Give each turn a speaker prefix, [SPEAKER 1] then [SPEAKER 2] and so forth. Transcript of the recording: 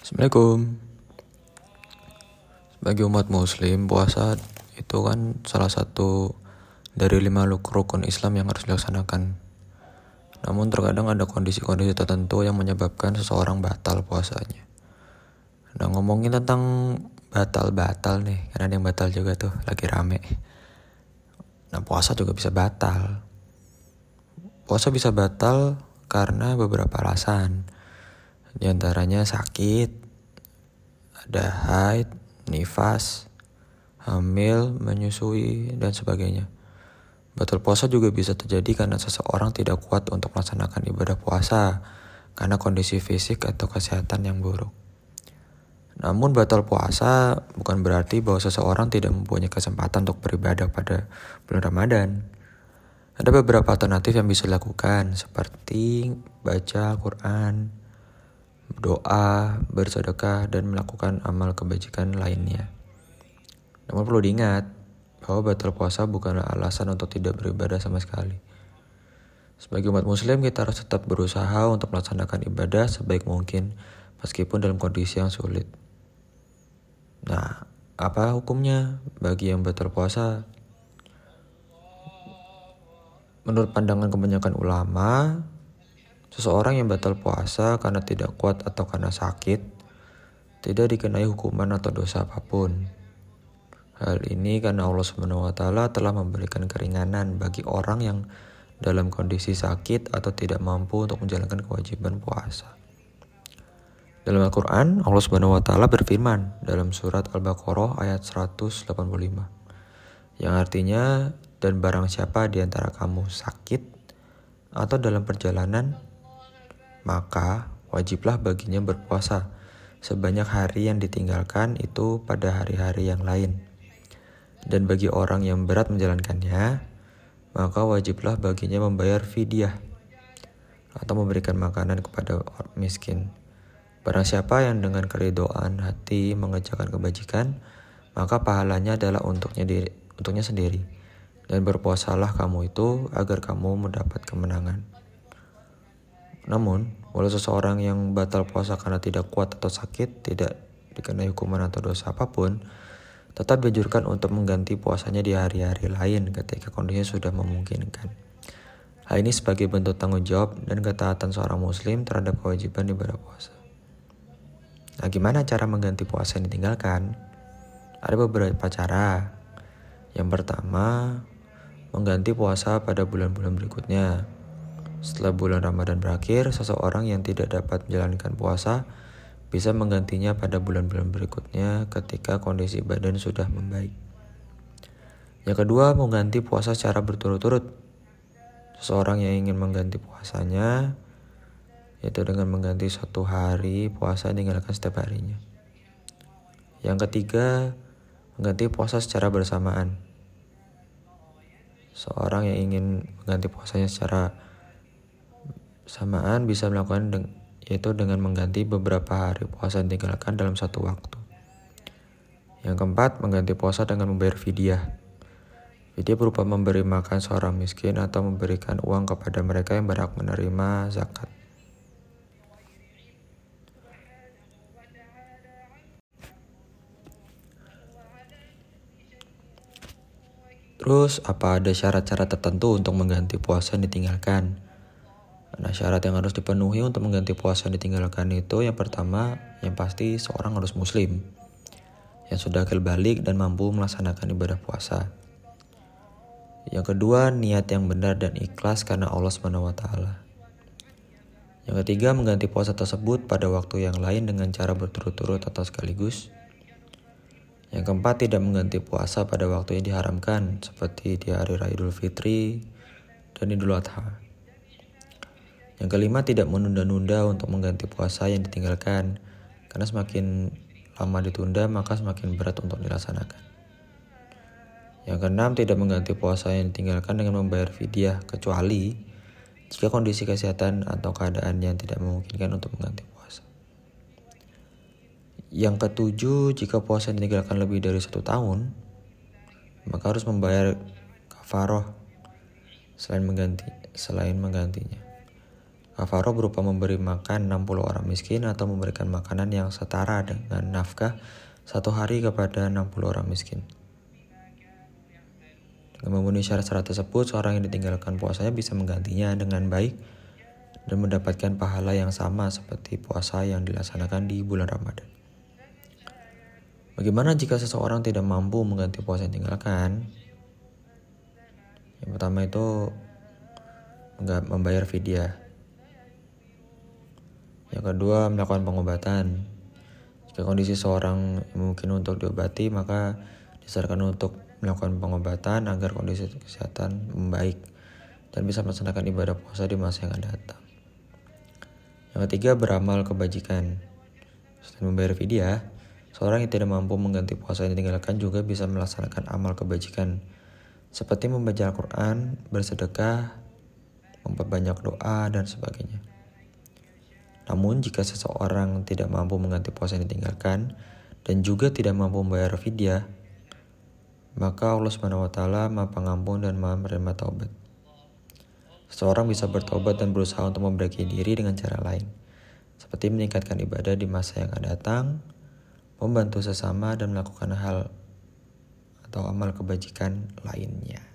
[SPEAKER 1] Assalamualaikum. Sebagai umat muslim, puasa itu kan salah satu dari lima rukun Islam yang harus dilaksanakan. Namun terkadang ada kondisi-kondisi tertentu yang menyebabkan seseorang batal puasanya. Nah ngomongin tentang batal-batal nih, karena ada yang batal juga tuh, lagi rame. Nah puasa juga bisa batal. Puasa bisa batal karena beberapa alasan. Di antaranya sakit, ada haid, nifas, hamil, menyusui, dan sebagainya. Batal puasa juga bisa terjadi karena seseorang tidak kuat untuk melaksanakan ibadah puasa karena kondisi fisik atau kesehatan yang buruk. Namun batal puasa bukan berarti bahwa seseorang tidak mempunyai kesempatan untuk beribadah pada bulan Ramadan. Ada beberapa alternatif yang bisa dilakukan seperti baca Al-Quran, berdoa, bersedekah, dan melakukan amal kebajikan lainnya. Namun perlu diingat bahwa batal puasa bukanlah alasan untuk tidak beribadah sama sekali. Sebagai umat muslim kita harus tetap berusaha untuk melaksanakan ibadah sebaik mungkin meskipun dalam kondisi yang sulit. Nah, apa hukumnya bagi yang batal puasa? Menurut pandangan kebanyakan ulama, Seseorang yang batal puasa karena tidak kuat atau karena sakit tidak dikenai hukuman atau dosa apa pun. Hal ini karena Allah taala telah memberikan keringanan bagi orang yang dalam kondisi sakit atau tidak mampu untuk menjalankan kewajiban puasa. Dalam Al-Qur'an, Allah taala berfirman dalam surat Al-Baqarah ayat 185 yang artinya dan barang siapa di antara kamu sakit atau dalam perjalanan maka wajiblah baginya berpuasa sebanyak hari yang ditinggalkan itu pada hari-hari yang lain. Dan bagi orang yang berat menjalankannya, maka wajiblah baginya membayar fidyah atau memberikan makanan kepada orang miskin. Barang siapa yang dengan keridoan hati mengerjakan kebajikan, maka pahalanya adalah untuknya diri, untuknya sendiri. Dan berpuasalah kamu itu agar kamu mendapat kemenangan. Namun, walau seseorang yang batal puasa karena tidak kuat atau sakit tidak dikenai hukuman atau dosa apa pun, tetap dianjurkan untuk mengganti puasanya di hari-hari lain ketika kondisinya sudah memungkinkan. Hal ini sebagai bentuk tanggung jawab dan ketaatan seorang muslim terhadap kewajiban ibadah puasa. Nah, gimana cara mengganti puasa yang ditinggalkan? Ada beberapa cara. Yang pertama, mengganti puasa pada bulan-bulan berikutnya. Setelah bulan Ramadan berakhir, seseorang yang tidak dapat menjalankan puasa bisa menggantinya pada bulan-bulan berikutnya ketika kondisi badan sudah membaik. Yang kedua, mengganti puasa secara berturut-turut. Seseorang yang ingin mengganti puasanya yaitu dengan mengganti satu hari puasa ditinggalkan setiap harinya. Yang ketiga, mengganti puasa secara bersamaan. Seorang yang ingin mengganti puasanya secara Samaan bisa melakukan deng yaitu dengan mengganti beberapa hari puasa yang ditinggalkan dalam satu waktu. Yang keempat, mengganti puasa dengan membayar fidyah. Fidyah berupa memberi makan seorang miskin atau memberikan uang kepada mereka yang berhak menerima zakat. Terus, apa ada syarat-syarat tertentu untuk mengganti puasa yang ditinggalkan? Nah syarat yang harus dipenuhi untuk mengganti puasa yang ditinggalkan itu yang pertama yang pasti seorang harus muslim yang sudah akil balik dan mampu melaksanakan ibadah puasa. Yang kedua niat yang benar dan ikhlas karena Allah taala. Yang ketiga mengganti puasa tersebut pada waktu yang lain dengan cara berturut-turut atau sekaligus. Yang keempat tidak mengganti puasa pada waktu yang diharamkan seperti di hari Raya Idul Fitri dan Idul Adha. Yang kelima, tidak menunda-nunda untuk mengganti puasa yang ditinggalkan, karena semakin lama ditunda maka semakin berat untuk dilaksanakan. Yang keenam, tidak mengganti puasa yang ditinggalkan dengan membayar fidyah, kecuali jika kondisi kesehatan atau keadaan yang tidak memungkinkan untuk mengganti puasa. Yang ketujuh, jika puasa yang ditinggalkan lebih dari satu tahun, maka harus membayar kafaroh selain mengganti selain menggantinya. Kafaroh berupa memberi makan 60 orang miskin atau memberikan makanan yang setara dengan nafkah satu hari kepada 60 orang miskin. Dengan memenuhi syarat-syarat tersebut, seorang yang ditinggalkan puasanya bisa menggantinya dengan baik dan mendapatkan pahala yang sama seperti puasa yang dilaksanakan di bulan Ramadan. Bagaimana jika seseorang tidak mampu mengganti puasa yang tinggalkan? Yang pertama itu membayar fidyah. Yang kedua melakukan pengobatan. Jika kondisi seorang mungkin untuk diobati, maka disarankan untuk melakukan pengobatan agar kondisi kesehatan membaik dan bisa melaksanakan ibadah puasa di masa yang akan datang. Yang ketiga, beramal kebajikan. Selain membayar fidyah, seorang yang tidak mampu mengganti puasa yang ditinggalkan juga bisa melaksanakan amal kebajikan seperti membaca Al-Quran, bersedekah, memperbanyak doa, dan sebagainya. Namun, jika seseorang tidak mampu mengganti puasa yang ditinggalkan dan juga tidak mampu membayar fidyah, maka Allah Subhanahu wa taala Maha Pengampun dan Maha menerima taubat. Seseorang bisa bertobat dan berusaha untuk memperbaiki diri dengan cara lain, seperti meningkatkan ibadah di masa yang akan datang, membantu sesama dan melakukan hal atau amal kebajikan lainnya.